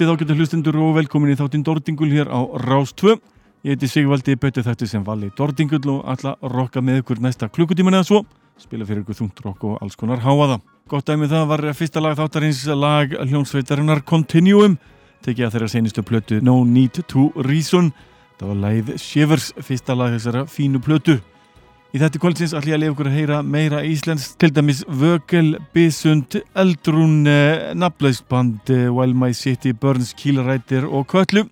Góða kvöldið ágættu hlustundur og velkomin í þáttinn Dordingul hér á Rás 2. Ég heiti Sigvaldi, betur þetta sem vali Dordingull og að rokka með ykkur næsta klukkutíman eða svo. Spila fyrir ykkur þungt rokk og alls konar háaða. Gott dæmið það var fyrsta lag þáttarins lag hljónsveitarinnar Continuum. Tekið að þeirra senustu plötu No Need to Reason. Það var lagið Shivers, fyrsta lag þessara fínu plötu. Í þetta kvöldsins ætlum ég að lifa ykkur að heyra meira íslensk, til dæmis Vögel, Bisund, Eldrún, eh, Nablausband, eh, While My City Burns, Kílarættir og Köllu.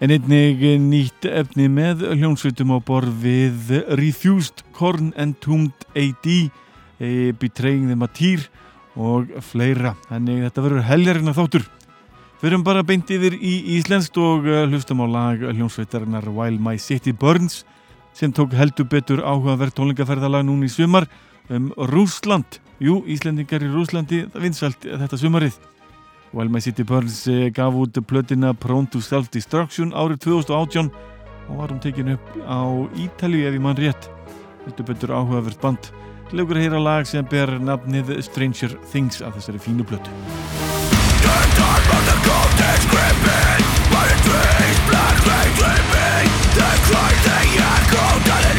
En einnig nýtt efni með hljónsveitum á borð við Refused, Korn and Toomed AD, eh, Betraying the Matir og fleira. Þannig þetta verður heljarinn að þáttur. Við erum bara beint yfir í íslenskt og hlustum á lag hljónsveitarinnar While My City Burns sem tók heldur betur áhugaverð tónlingaferðalag núna í sumar um Rúsland. Jú, Íslendingar í Rúslandi, það vinsalt þetta sumarið. While My City Burns eh, gaf út plötina Prone to Self-Destruction árið 2018 og var hún tekin upp á Ítali ef ég mann rétt. Heldur betur áhugaverð band. Legur að heyra lag sem ber nafnið Stranger Things af þessari fínu plötu. Shelter, the demons are invading. Roots the worst to sing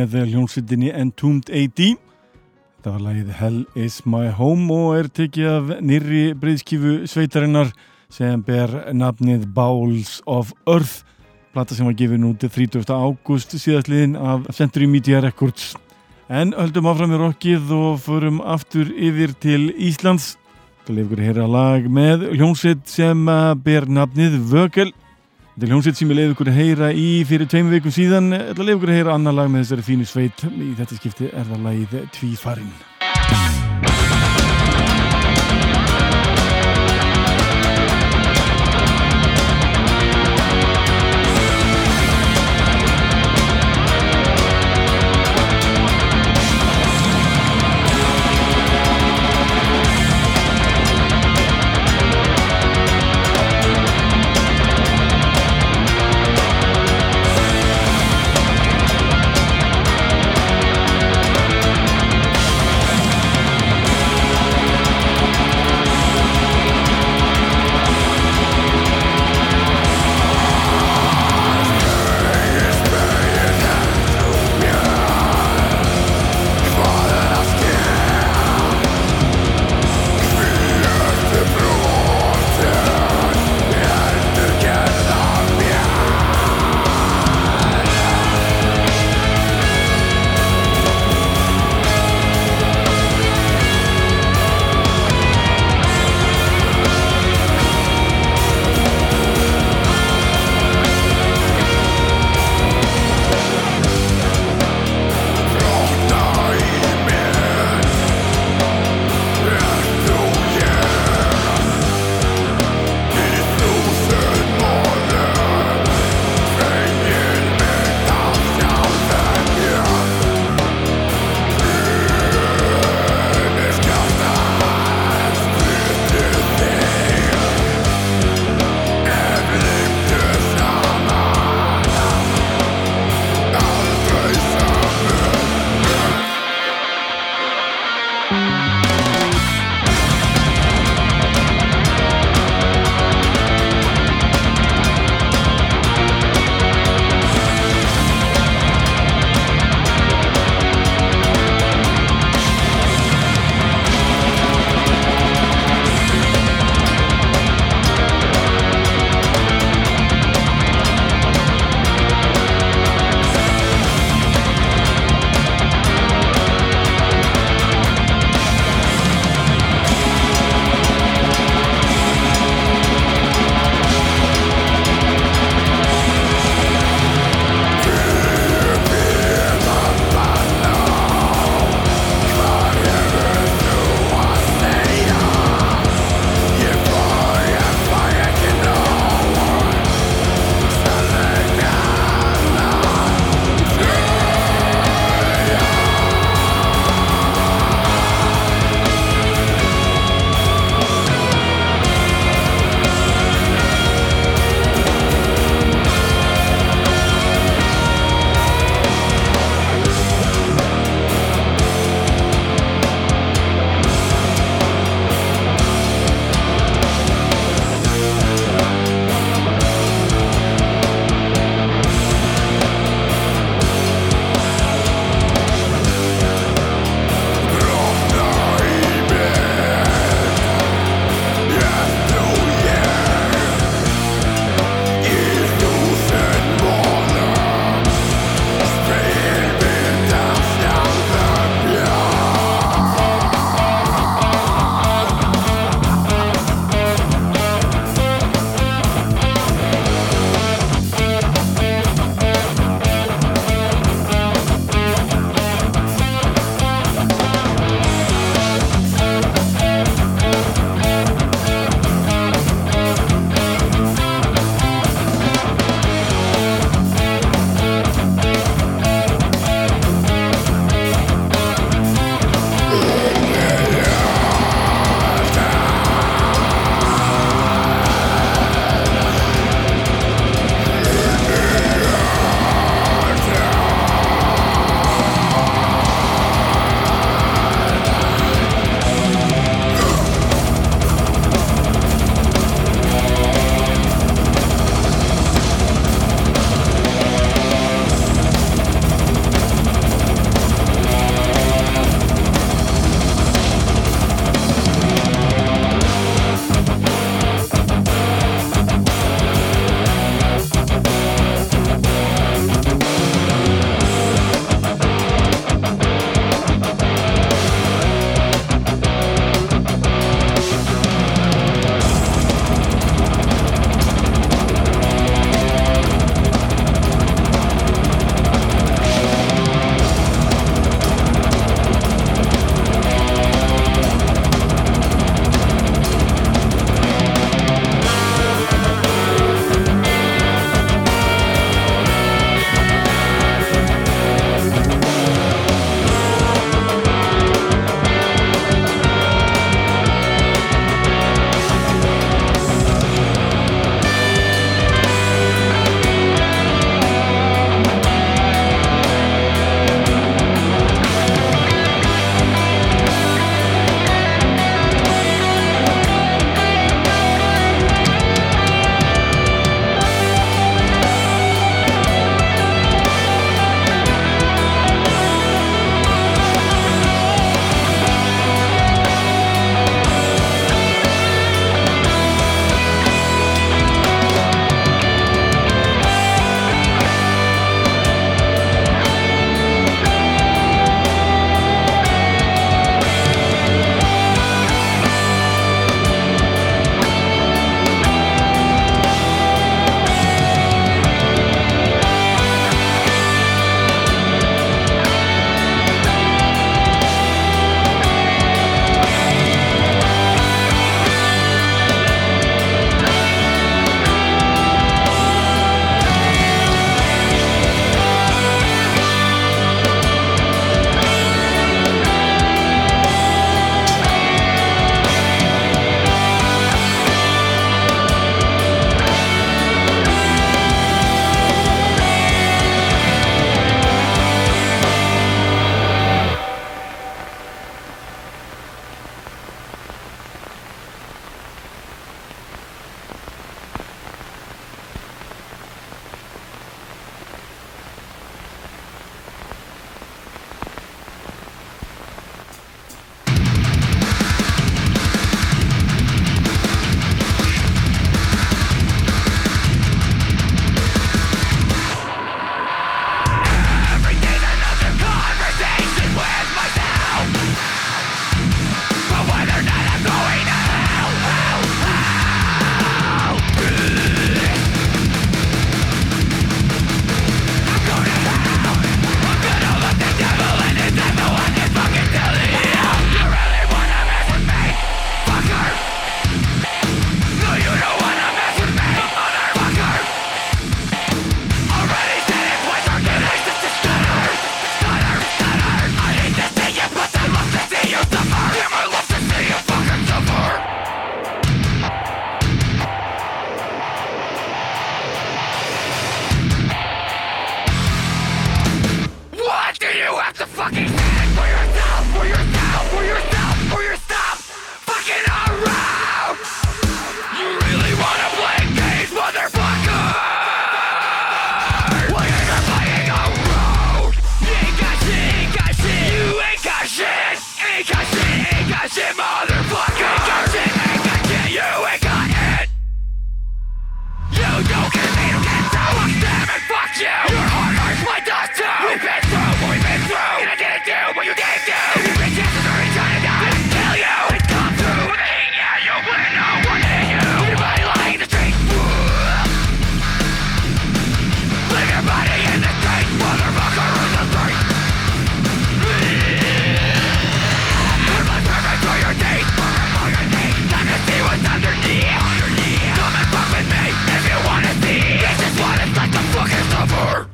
með hljómsveitinni Entombed AD það var lagið Hell is my home og er tekið af nýri breyðskifu sveitarinnar sem ber nafnið Bowls of Earth plata sem var gefið núti 30. ágúst síðastliðin af Century Media Records. En höldum áfram með rockið og förum aftur yfir til Íslands. Það lefur hér að lag með hljómsveit sem ber nafnið Vögel Þetta er hljómsveit sem ég leiði ykkur að heyra í fyrir tveim vikum síðan. Þetta leiði ykkur að heyra annar lag með þessari fínu sveit. Í þetta skipti er það lagið Tvífarinn.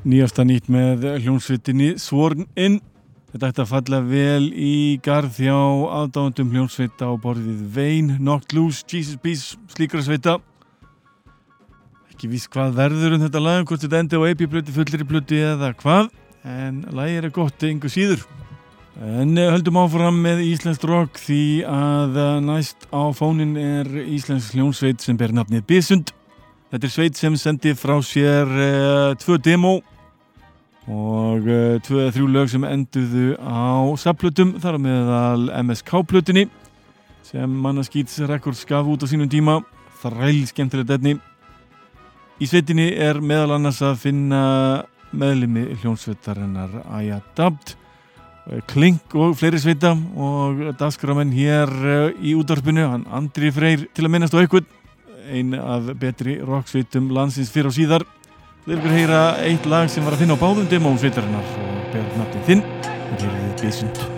Nýjasta nýtt með hljónsveitinni Sworn In. Þetta ætti að falla vel í garð hjá aðdáðandum hljónsveita á borðið Vein, Knocked Loose, Jesus Peace slíkra sveita. Ekki víst hvað verður um þetta lag hvort þetta endi á AP-plöti, fullri plöti eða hvað en lagi er gott einhver síður. En eh, höldum áfram með Íslensk rock því að eh, næst á fónin er Íslensk hljónsveit sem ber nafnið Bísund þetta er sveit sem sendi frá sér uh, tvö demo og uh, tvö eða þrjú lög sem enduðu á saplutum þar meðal MSK-plutinni sem Mannaskýts Records gaf út á sínum tíma. Þræl skemmtilegt etni í sveitinni er meðal annars að finna meðlimi hljónsveitarinnar Aja Dabt Klink og fleiri sveita og dasgramenn hér uh, í útvarpinu. Hann Andri Freyr til að minnast á eitthvað ein af betri rocksveitum landsins fyrir og síðar Þeir ykkur heyra eitt lag sem var að finna á báðum demóum sveitarinnar og ber nafnið þinn og gerir þið bísund Yeah!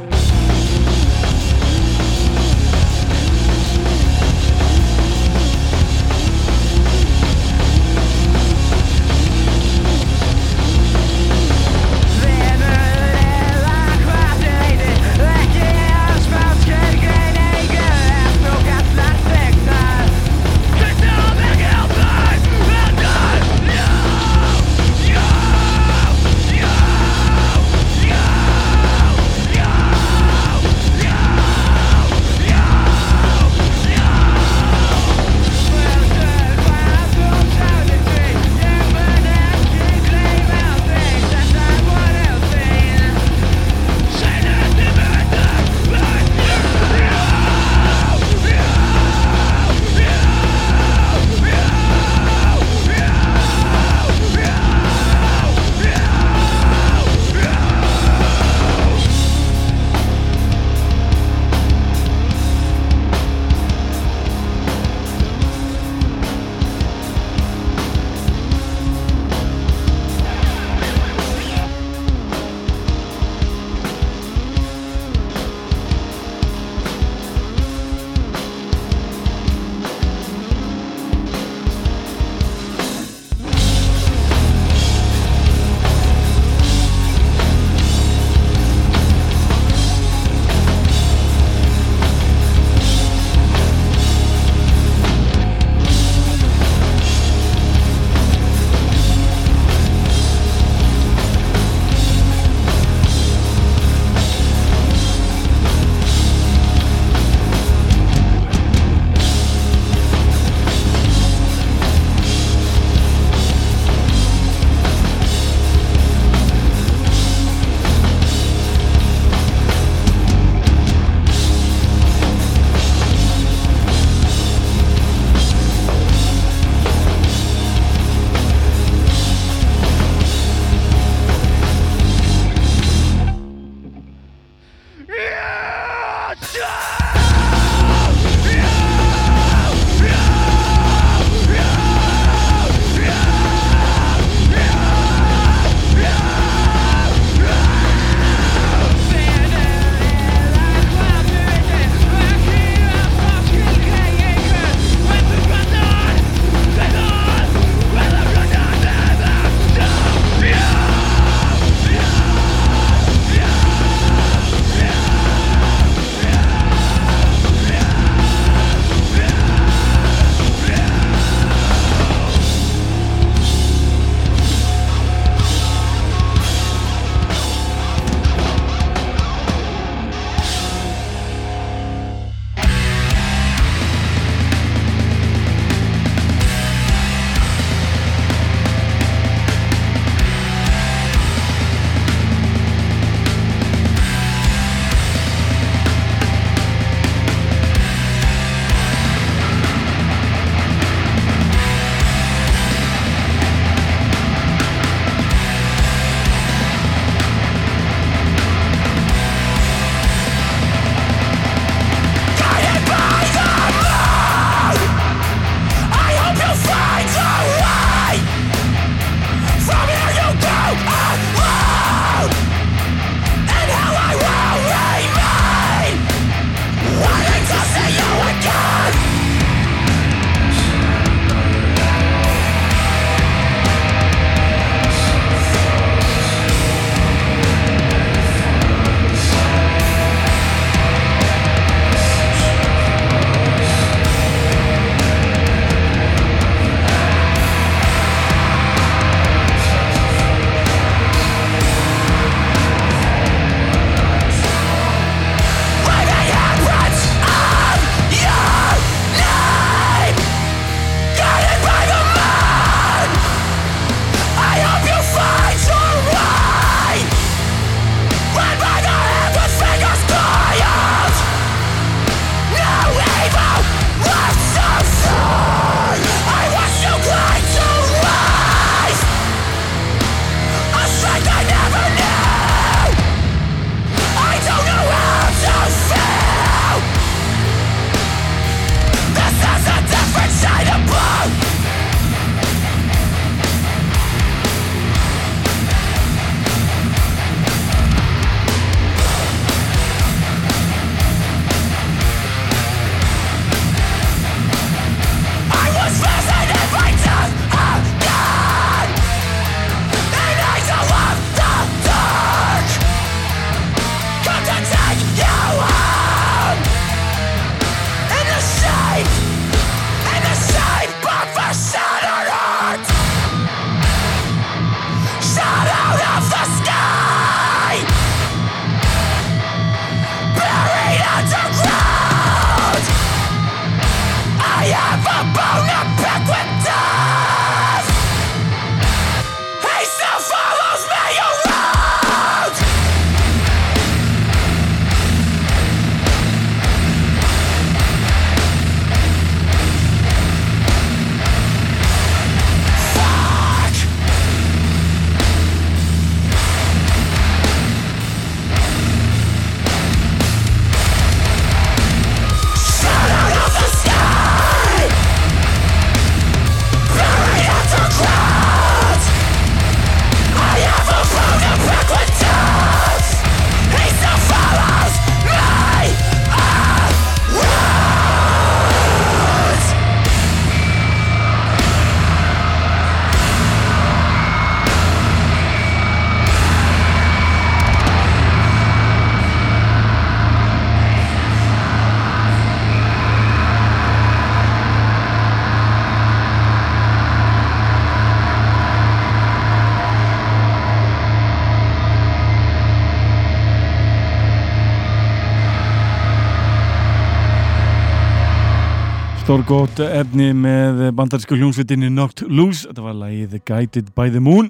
Stórgótt efni með bandarísku hljómsveitinni Knocked Loose. Þetta var lagið Guided by the Moon.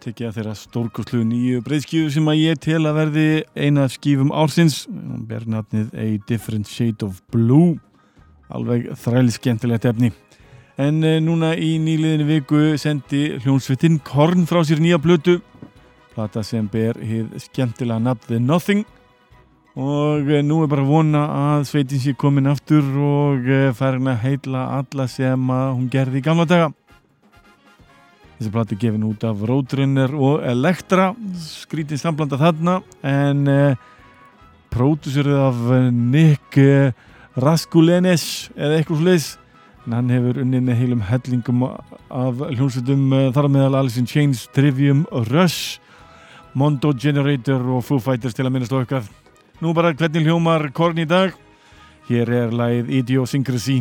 Tekið að þeirra stórgóðslu nýju breyðskífu sem að ég tel að verði eina skífum ársins. Bernatnið A Different Shade of Blue. Alveg þræli skemmtilegt efni. En e, núna í nýliðinu viku sendi hljómsveitin Korn frá sér nýja blötu plata sem ber hér skemmtilega nafn The Nothing og eh, nú er bara að vona að sveitin sé komin aftur og eh, færðin að heitla alla sem hún gerði í gamla daga. Þessi plati gefin út af Roadrunner og Elektra skrítið samblanda þarna en eh, pródúsurið af Nick eh, Raskulenes eða eitthvað sliðis en hann hefur unnið með heilum hellingum af hljómsveitum þar meðal Alice in Chains, Trivium, Rush Mondo Generator og Foo Fighters til að minnast okkar Nú bara hvernig hljómar Korn í dag? Hér er læð Idiosyncrasy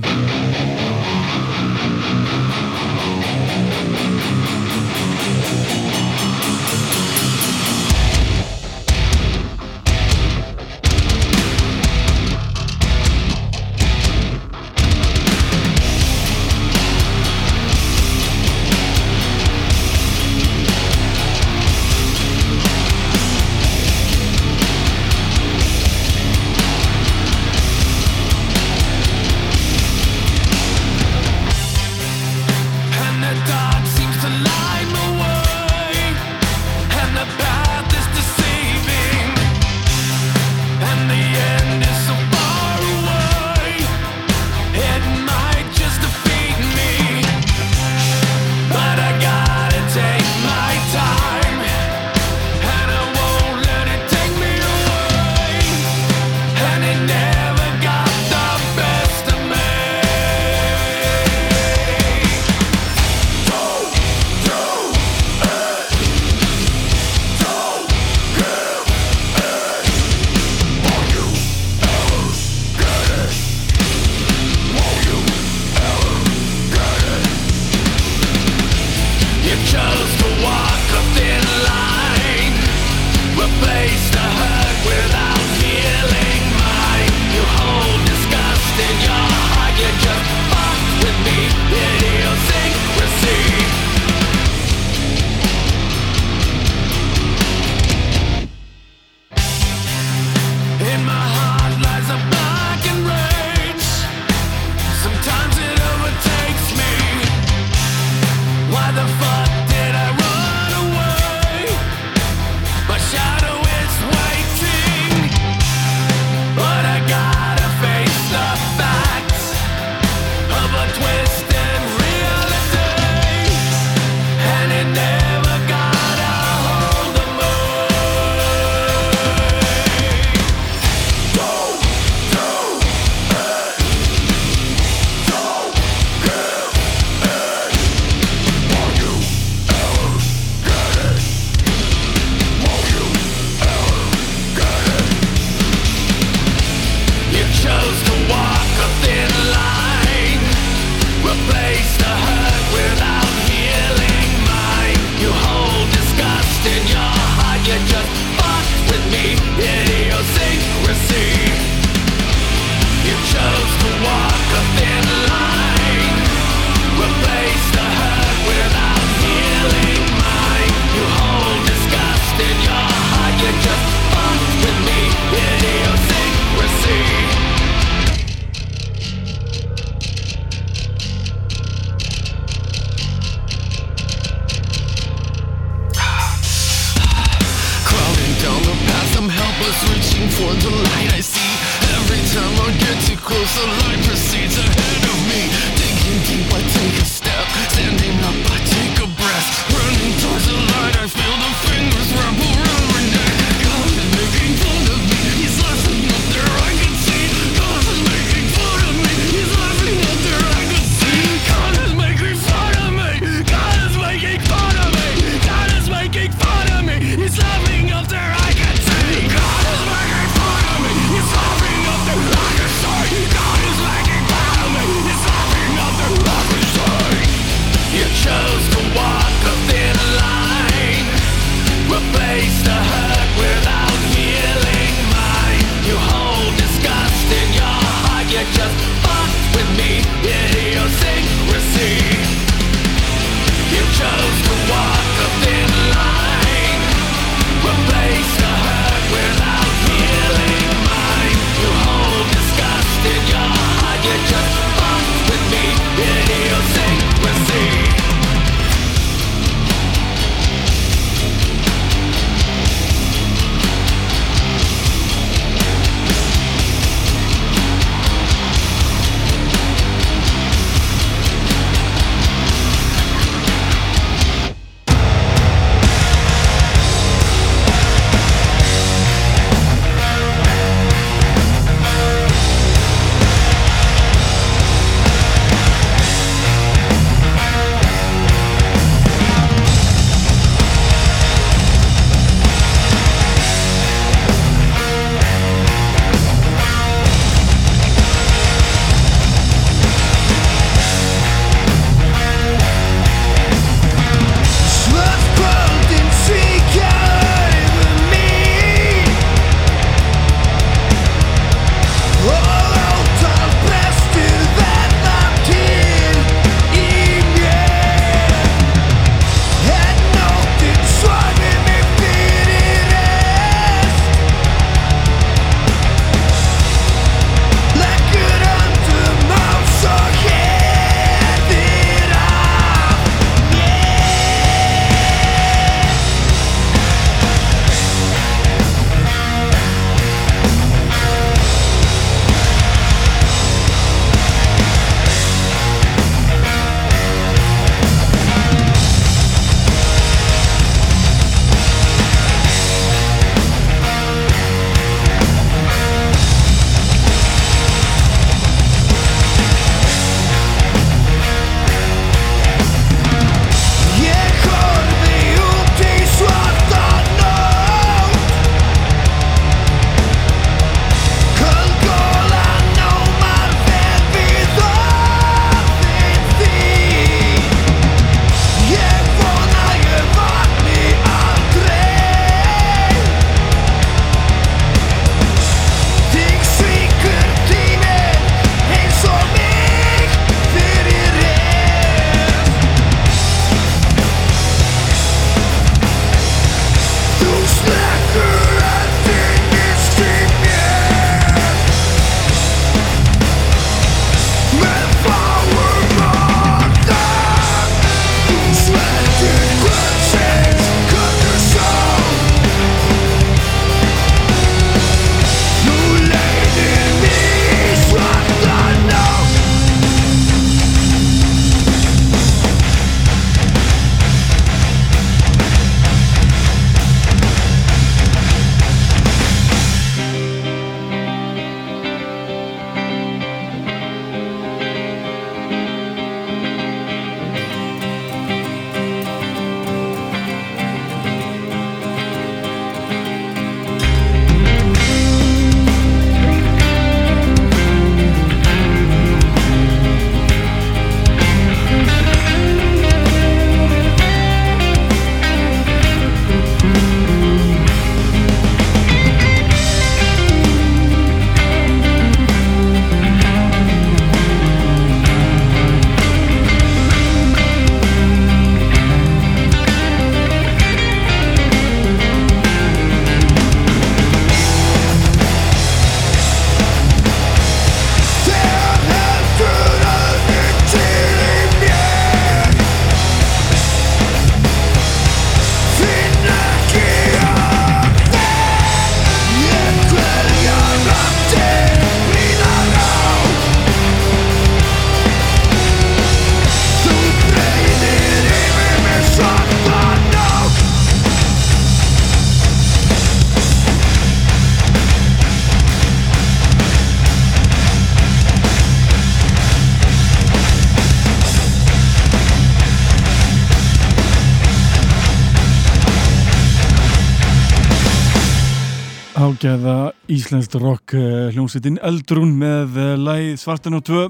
Íslandst rock uh, hljómsveitin Eldrún með uh, læð Svartan og 2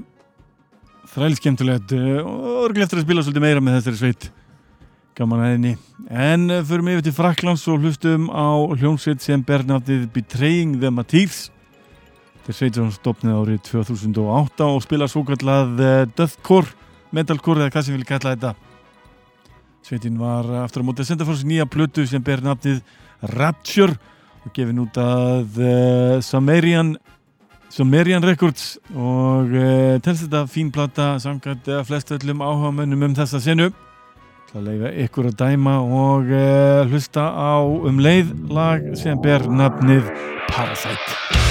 þræl skemmtilegt uh, og örglega eftir að spila svolítið meira með þessari sveit. Gaman aðeinni en förum yfir til Fraklands og hlustum á hljómsveit sem ber náttið Betraying the Mateers þeir sveit sem stopnið árið 2008 og spila svo kallað Deathcore, Metalcore eða hvað sem vil kalla þetta. Sveitin var aftur á mótið að senda fór sér nýja plötu sem ber náttið Rapture og gefin út að uh, Sumerian Sumerian Records og uh, telst þetta fín platta samkvæmt uh, flest öllum áhuga mönnum um þessa senu. Það leiða ykkur að dæma og hlusta á um leið lag sem ber nafnið Parasite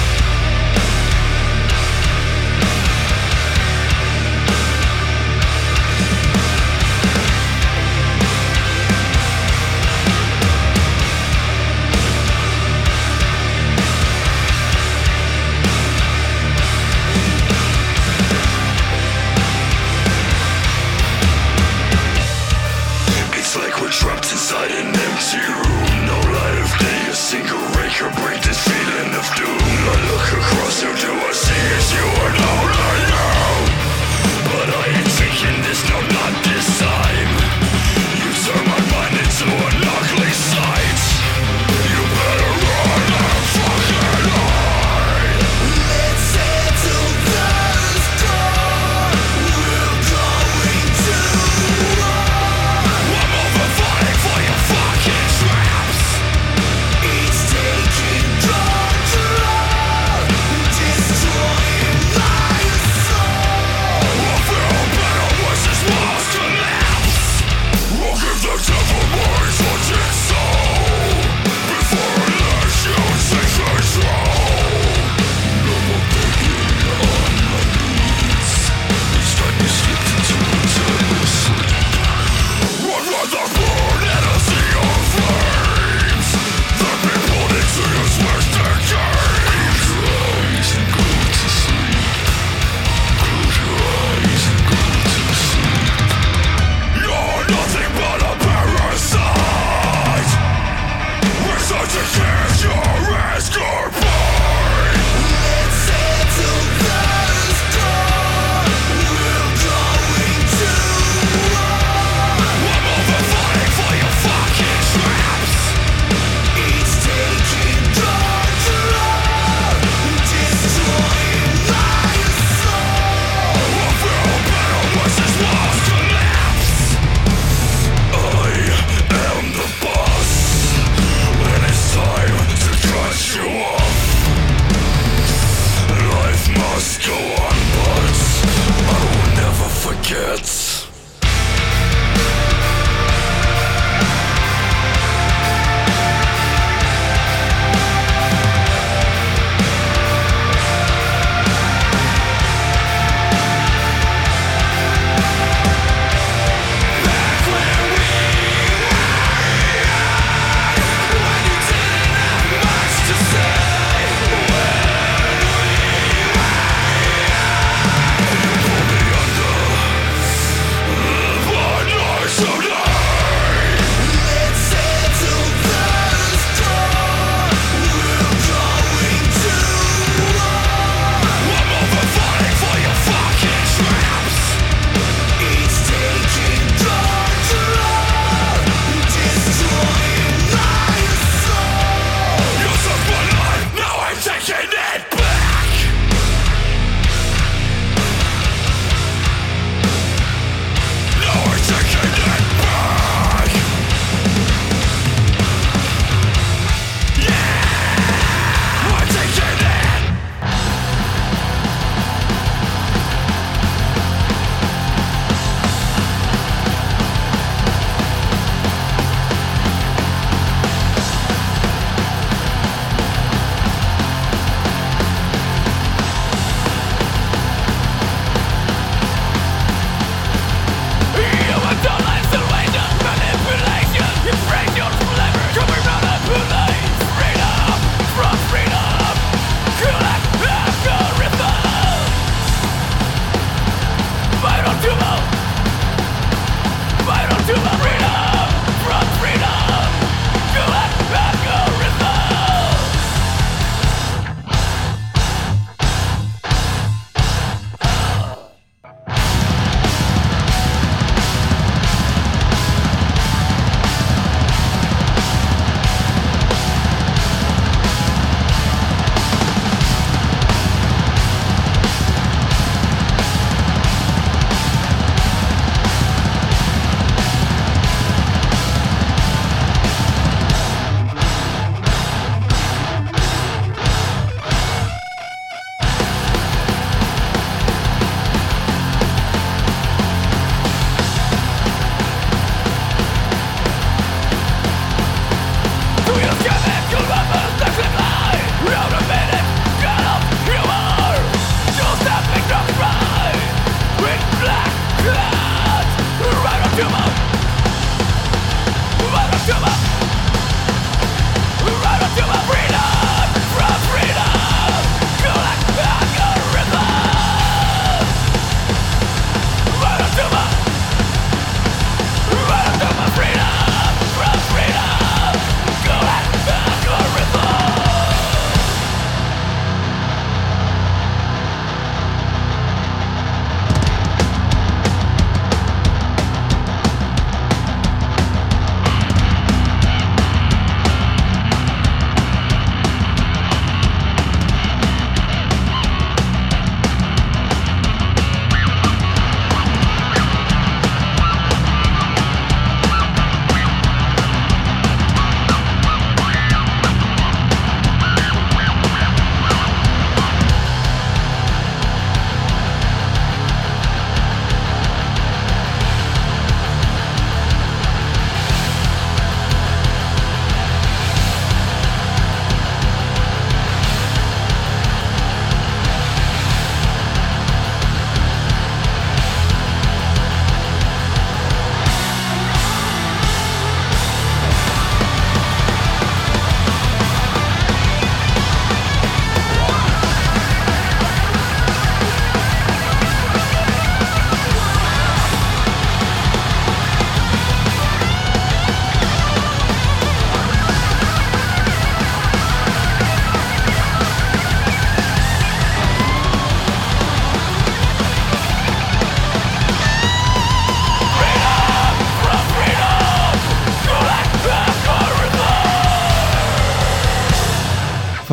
Cats.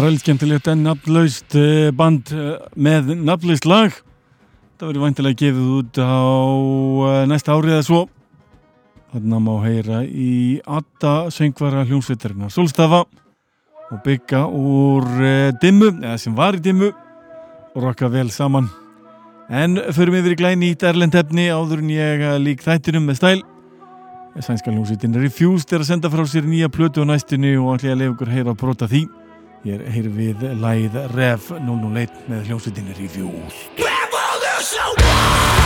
Frælskemtilegt en nafnlaust eh, band eh, með nafnlaust lag. Það verður vantilega gefið út á eh, næsta árið eða svo. Þannig að má heyra í Atta söngvara hljómsveitarina Solstafa og bygga úr dimmu, eða sem var í dimmu og rokka vel saman. En förum við verið glæni í Erlendhefni áður en ég lík þættinum með stæl. Sænska hljómsveitin Refused er að senda frá sér nýja plötu á næstinu og allir að lefa ykkur heyra að brota því. Ég er við læð Rev 001 með hljómsveitinni Reviews Revolution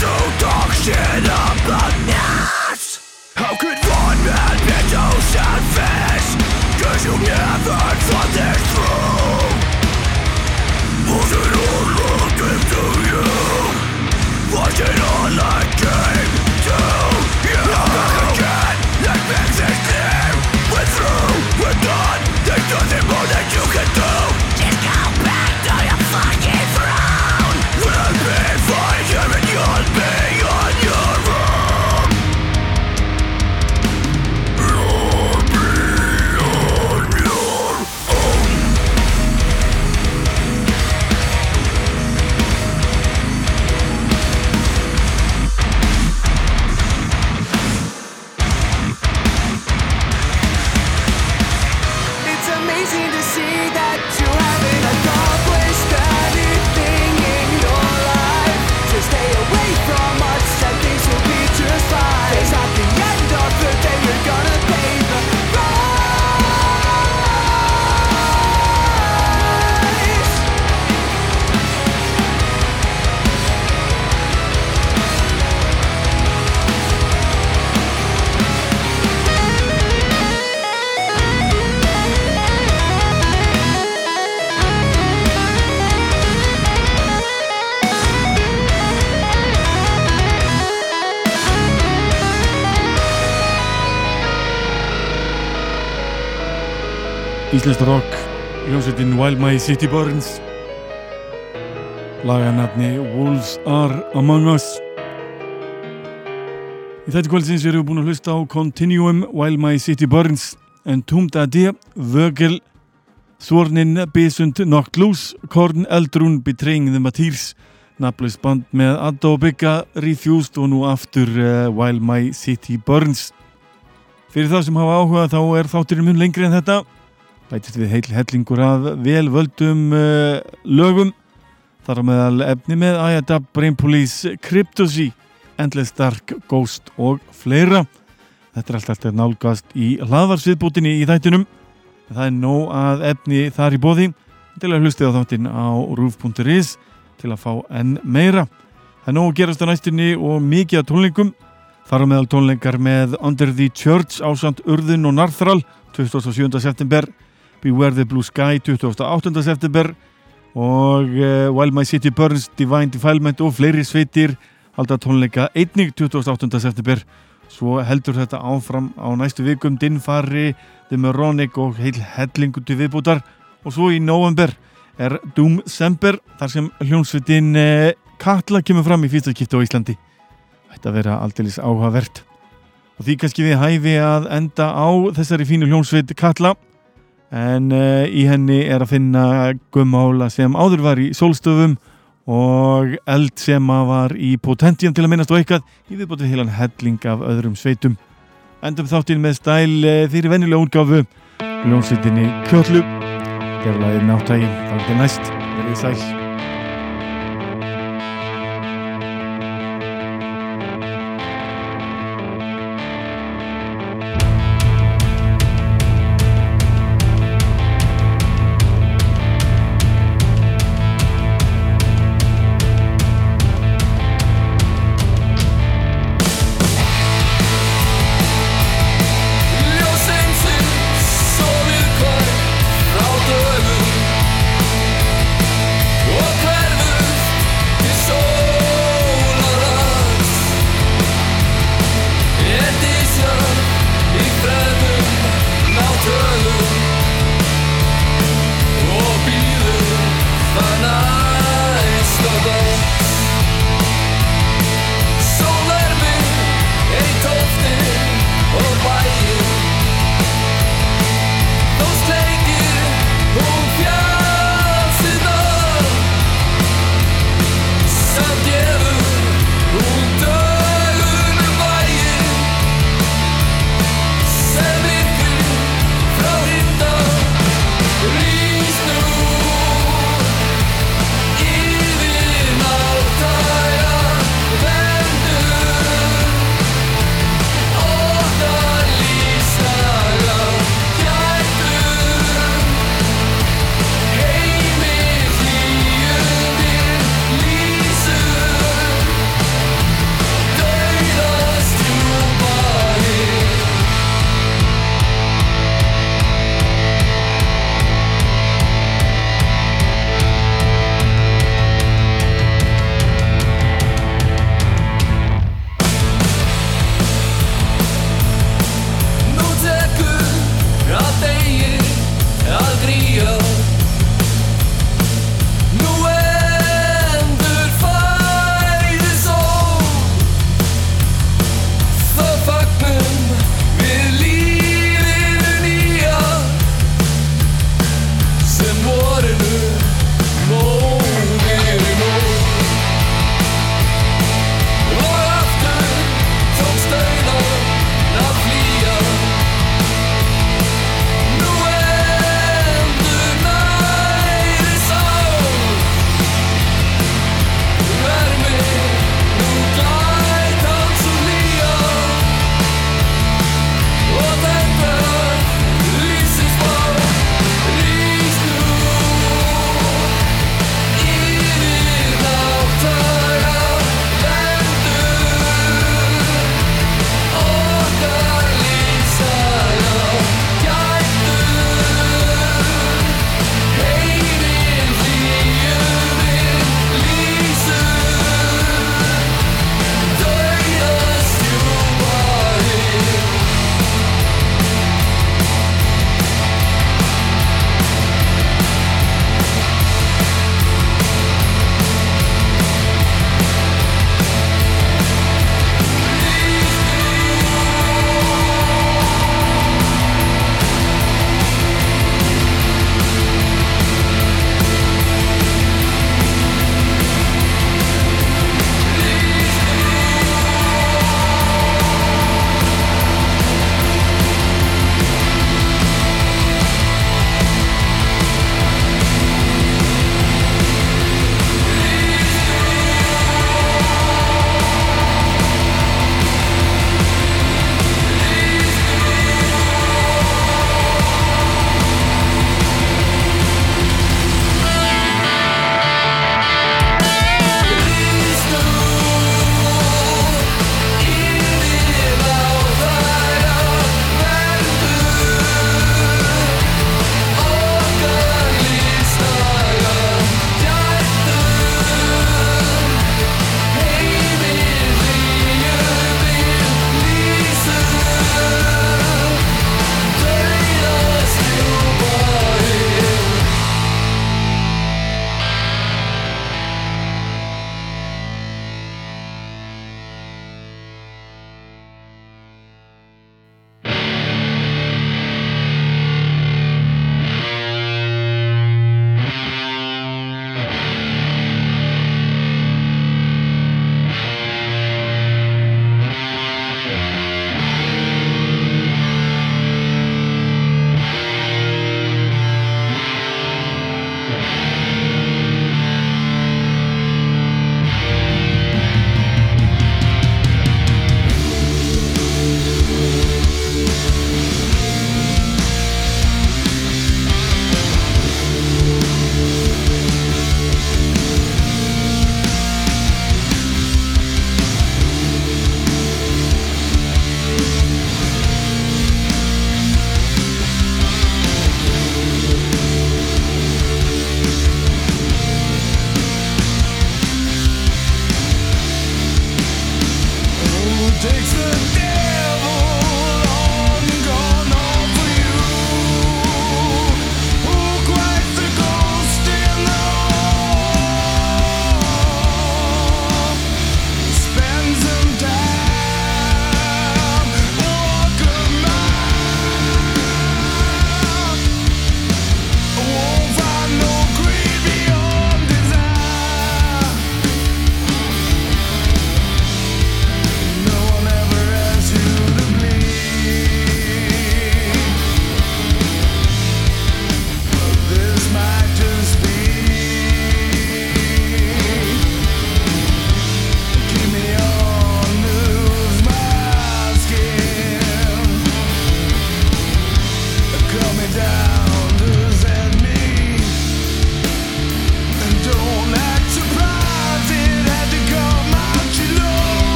to talk shit about us How could one man be so selfish? Cause you never thought this through Was it all looking to you? All to you? Íslenskt rock hljómsveitin While My City Burns. Laganatni Wolves Are Among Us. Í þetta kvöldsins erum við búin að hlusta á Continuum While My City Burns Entombed Ade Vögel Svornin Besund Knocked Loose Korn Eldrún Betraying the Martyrs nafnlaus band með Adda og Bygga Refused og nú aftur uh, While My City Burns. Fyrir það sem hafa áhuga þá er þátturinn mun lengri en þetta bætist við heil hellingur af velvöldum uh, lögum. Þar á meðal efni með Ayadab, Brain Police, Cryptosy Endless Dark, Ghost og fleira. Þetta er allt alltaf nálgast í hlaðvarsviðbútinni í þættinum. Það er nóg að efni þar í bóði til að hlusta á þáttinn á roof.is til að fá enn meira. Það er nóg að gerast á næstinni og mikið að tónleikum. Þar á meðal tónleikar með Under the Church ásand Urðun og Narþral 27. september Beware the Blue Sky 28. september og uh, While My City Burns, Divine Defilement og fleiri sveitir halda tónleika einnig 28. september svo heldur þetta áfram á næstu vikum Dinfari, Demeronic og heil hellingu til viðbútar og svo í november er Doom Semper þar sem hljónsveitin uh, Katla kemur fram í fyrstaskipti á Íslandi Þetta vera aldeilis áhugavert og því kannski við hæfi að enda á þessari fínu hljónsveit Katla en uh, í henni er að finna gummála sem áður var í sólstöfum og eld sem var í potentium til að minnast og eitthvað í viðbótið heilan helling af öðrum sveitum. Endum þáttinn með stæl uh, þeirri vennilega útgáfu ljónsveitinni Kjöllu. Gerlaðið náttægi þá er næst. Verið sæl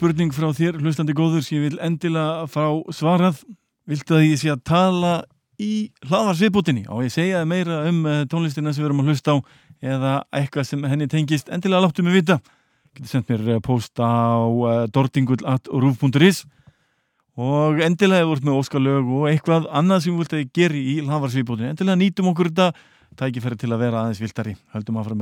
spurning frá þér, hlustandi góður sem ég vil endilega fá svarað. Viltu að ég sé að tala í hlaðvarsviðbútinni og ég segja meira um eh, tónlistina sem við erum að hlusta á eða eitthvað sem henni tengist? Endilega láttu mig vita. Getur sendt mér eh, post á uh, dortingull.ruf.is og endilega hefur við með óskalög og eitthvað annað sem við vilt að ég ger í hlaðvarsviðbútinni endilega nýtum okkur þetta. Tækifæri til að vera aðeins viltari höldum að fara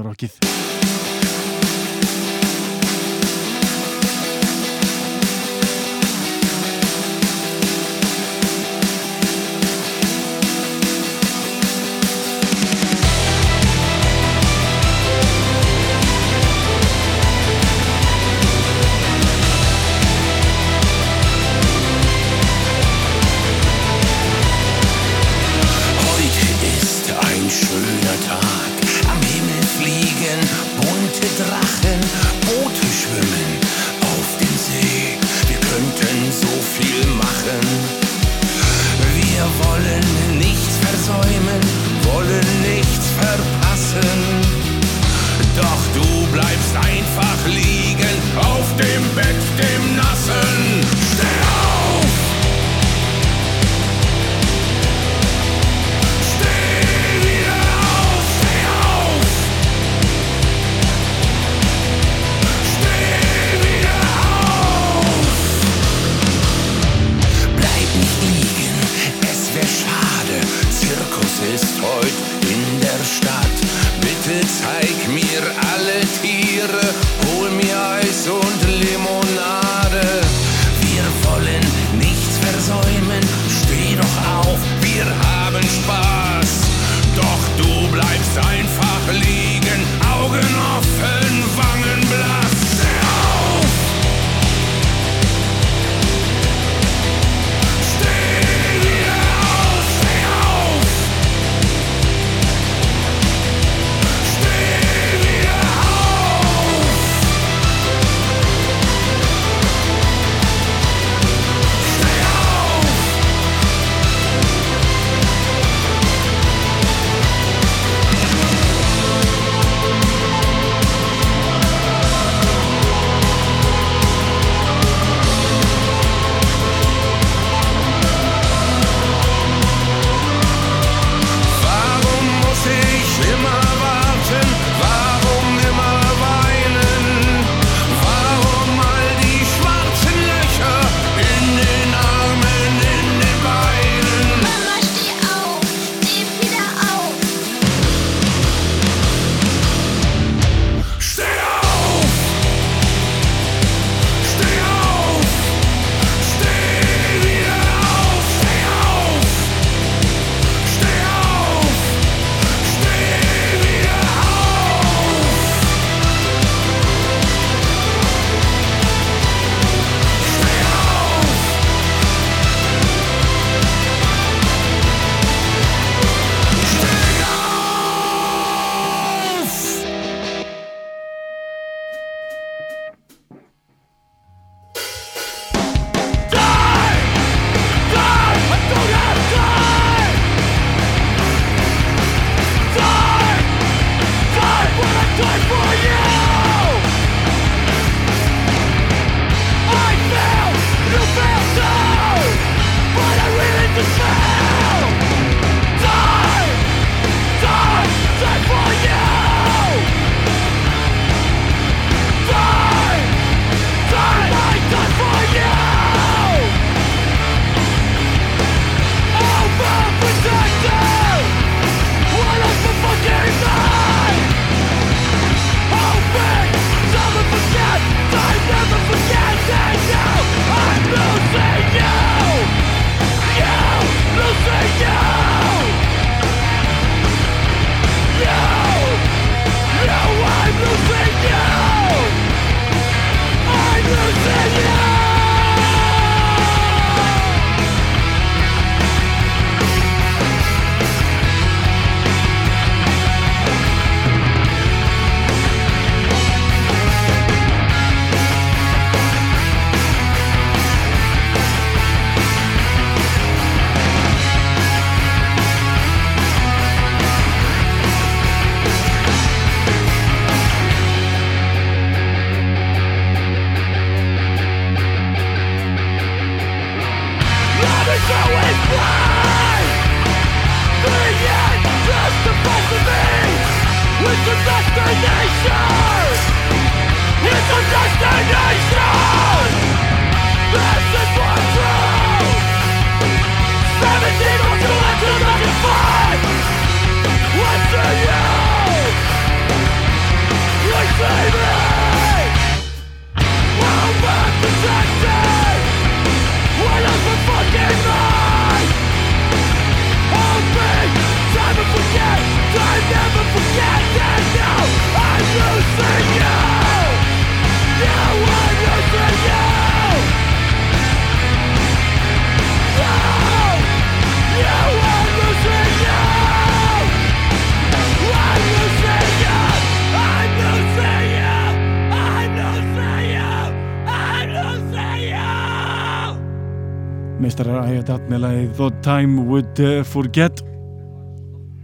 með rokkið meistarar Ayadat með lagið Thought Time Would uh, Forget.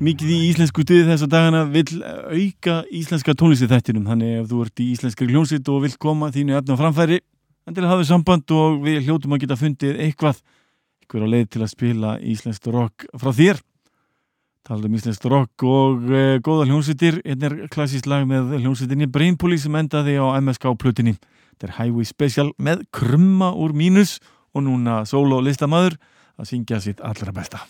Mikið í íslensku stuði þessa dagana vil auka íslenska tónlisti þættinum þannig ef þú ert í íslenskri hljómsitt og vil koma þínu efna framfæri endilega hafið samband og við hljótum að geta fundið eitthvað eitthvað á leið til að spila íslenskt rock frá þér. Talum íslenskt rock og uh, góða hljómsittir einn er klassísk lag með hljómsittinni Brainpool sem endaði á MSK plutinni þetta er Highway Special með krumma úr mínus og núna solo listamæður að syngja sitt allra besta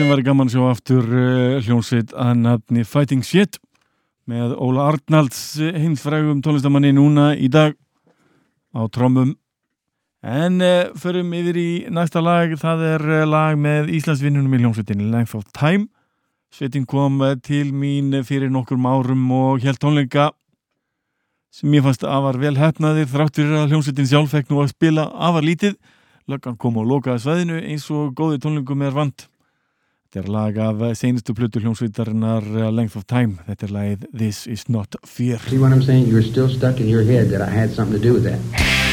sem var gaman að sjá aftur uh, hljómsveit að nafni Fighting Shit með Óla Arnalds heimsfrægum tónlistamanni núna í dag á trómum en uh, förum yfir í næsta lag. Það er uh, lag með Íslandsvinnunum í hljómsveitin Length of Time. Sveitin kom til mín fyrir nokkur árum og held tónleika sem ég fannst að var vel hefnaðir þráttur að hljómsveitin sjálf fekk nú að spila afar lítið. Löggan kom og lokaði sveðinu eins og góði tónlingum er vant Þetta er lag af senustu plötu hljómsvítarinnar Length of Time. Þetta er lagið This is not fear. See what I'm saying? You're still stuck in your head that I had something to do with that.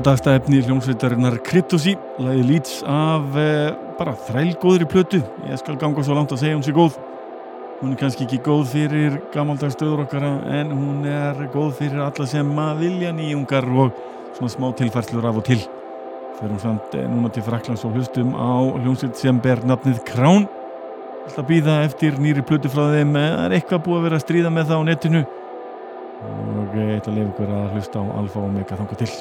Hatasta efni hljómsveitarinnar Kryptosi, lagi lýts af eh, bara þrælgóðri plötu. Ég skal ganga svo langt að segja hún sé góð. Hún er kannski ekki góð fyrir gammaldags stöður okkara en hún er góð fyrir alla sem að vilja nýjungar og svona smá tilfærslur af og til. Fyrir hún samt eh, núna til Fraklands og hlustum á hljómsveit sem ber nafnið Krán. Alltaf býða eftir nýri plötu frá þeim, það er eitthvað búið að vera að stríða með það á netinu og ég ætla að lefa ykkur að hlusta á Alfa og Omega þanga til.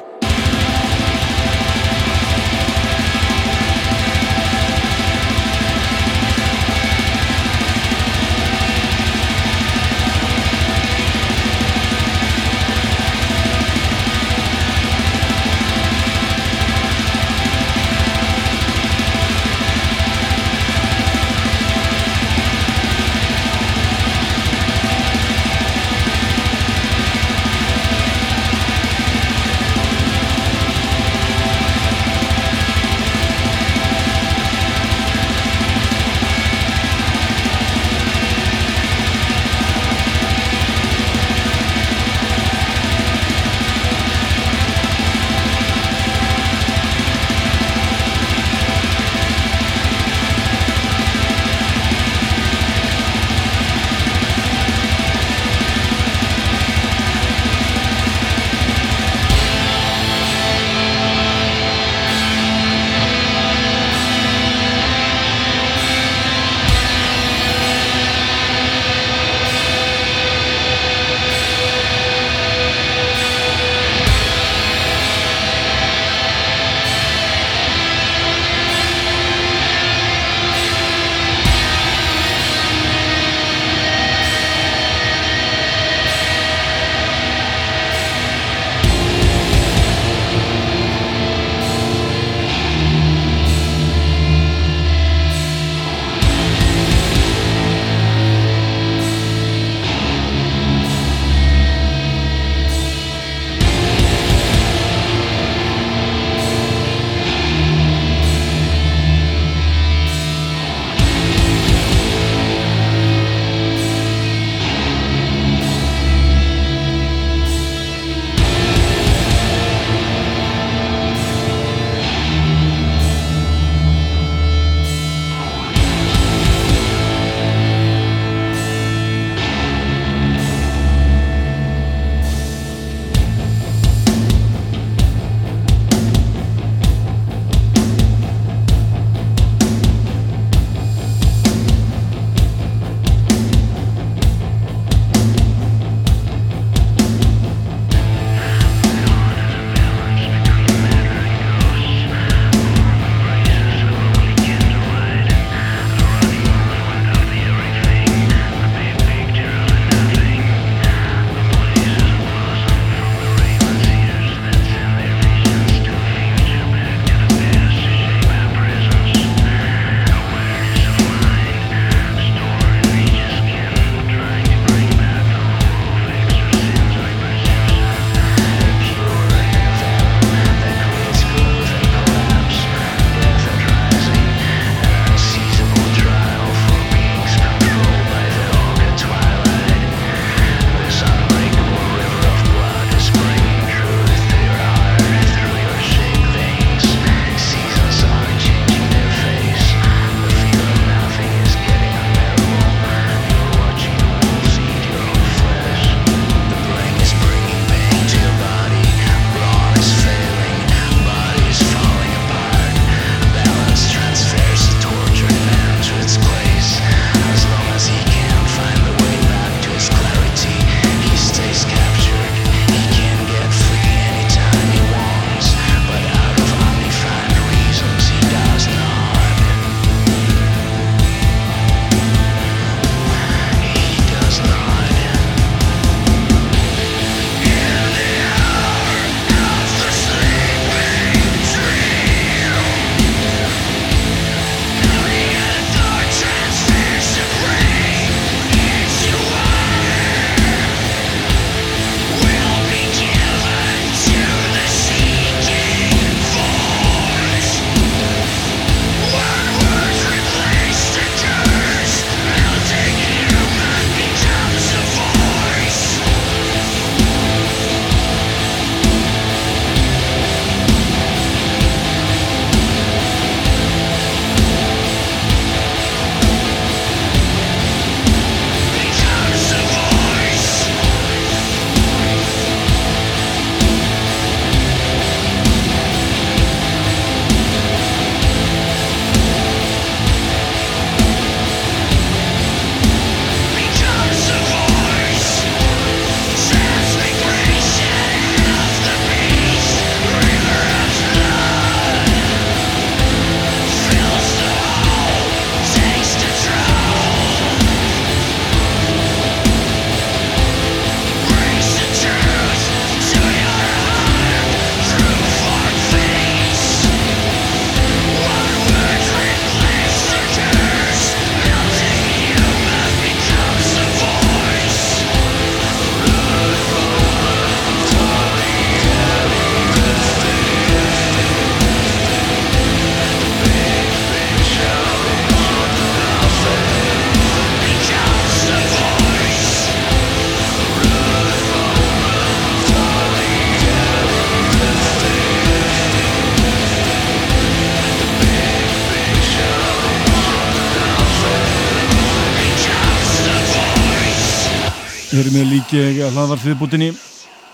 Að hlaðvar þviðbútinni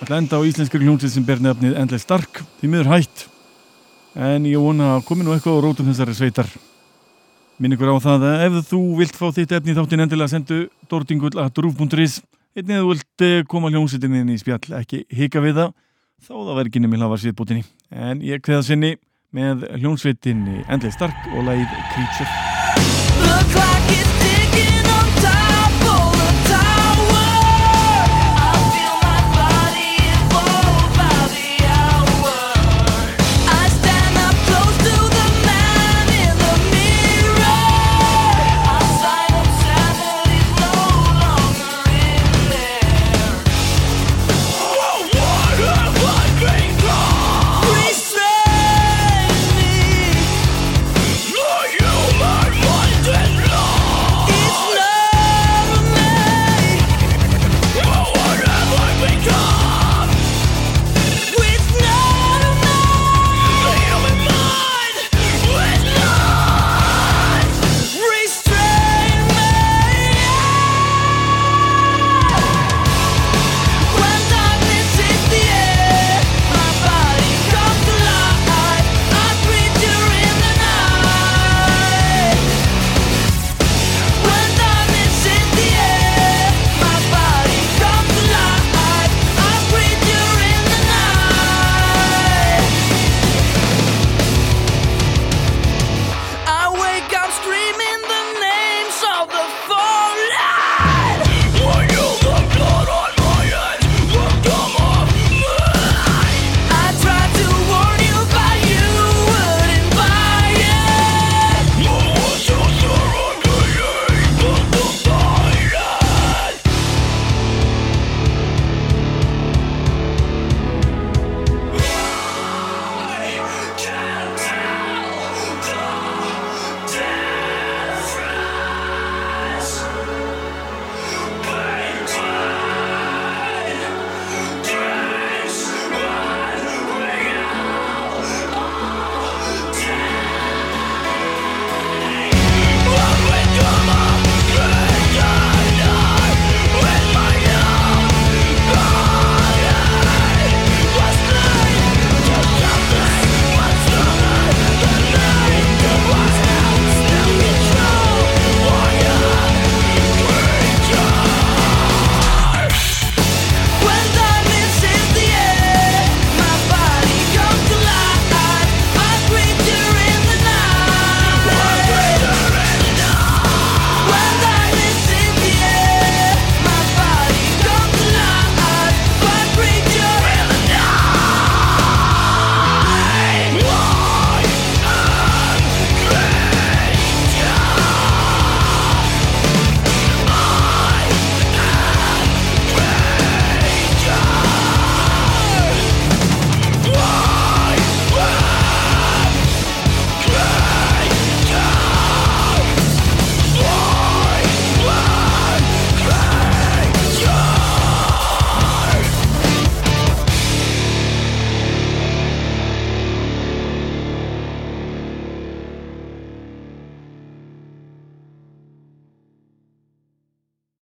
að enda á íslenskri hljómsið sem ber nefnið endlega stark því miður hætt. En ég vona að komi nú eitthvað á rótum þessari sveitar. Minn ykkur á það að ef þú vilt fá þitt efni þáttinn endilega sendu dortingull að drúf.is einnig að þú vilt eh, koma hljómsveitinni inn í spjall ekki hika við það þá það verður ekki nefnir hlaðvar þviðbútinni en ég kveða sinni með hljómsveitinni endlega stark og læð Creature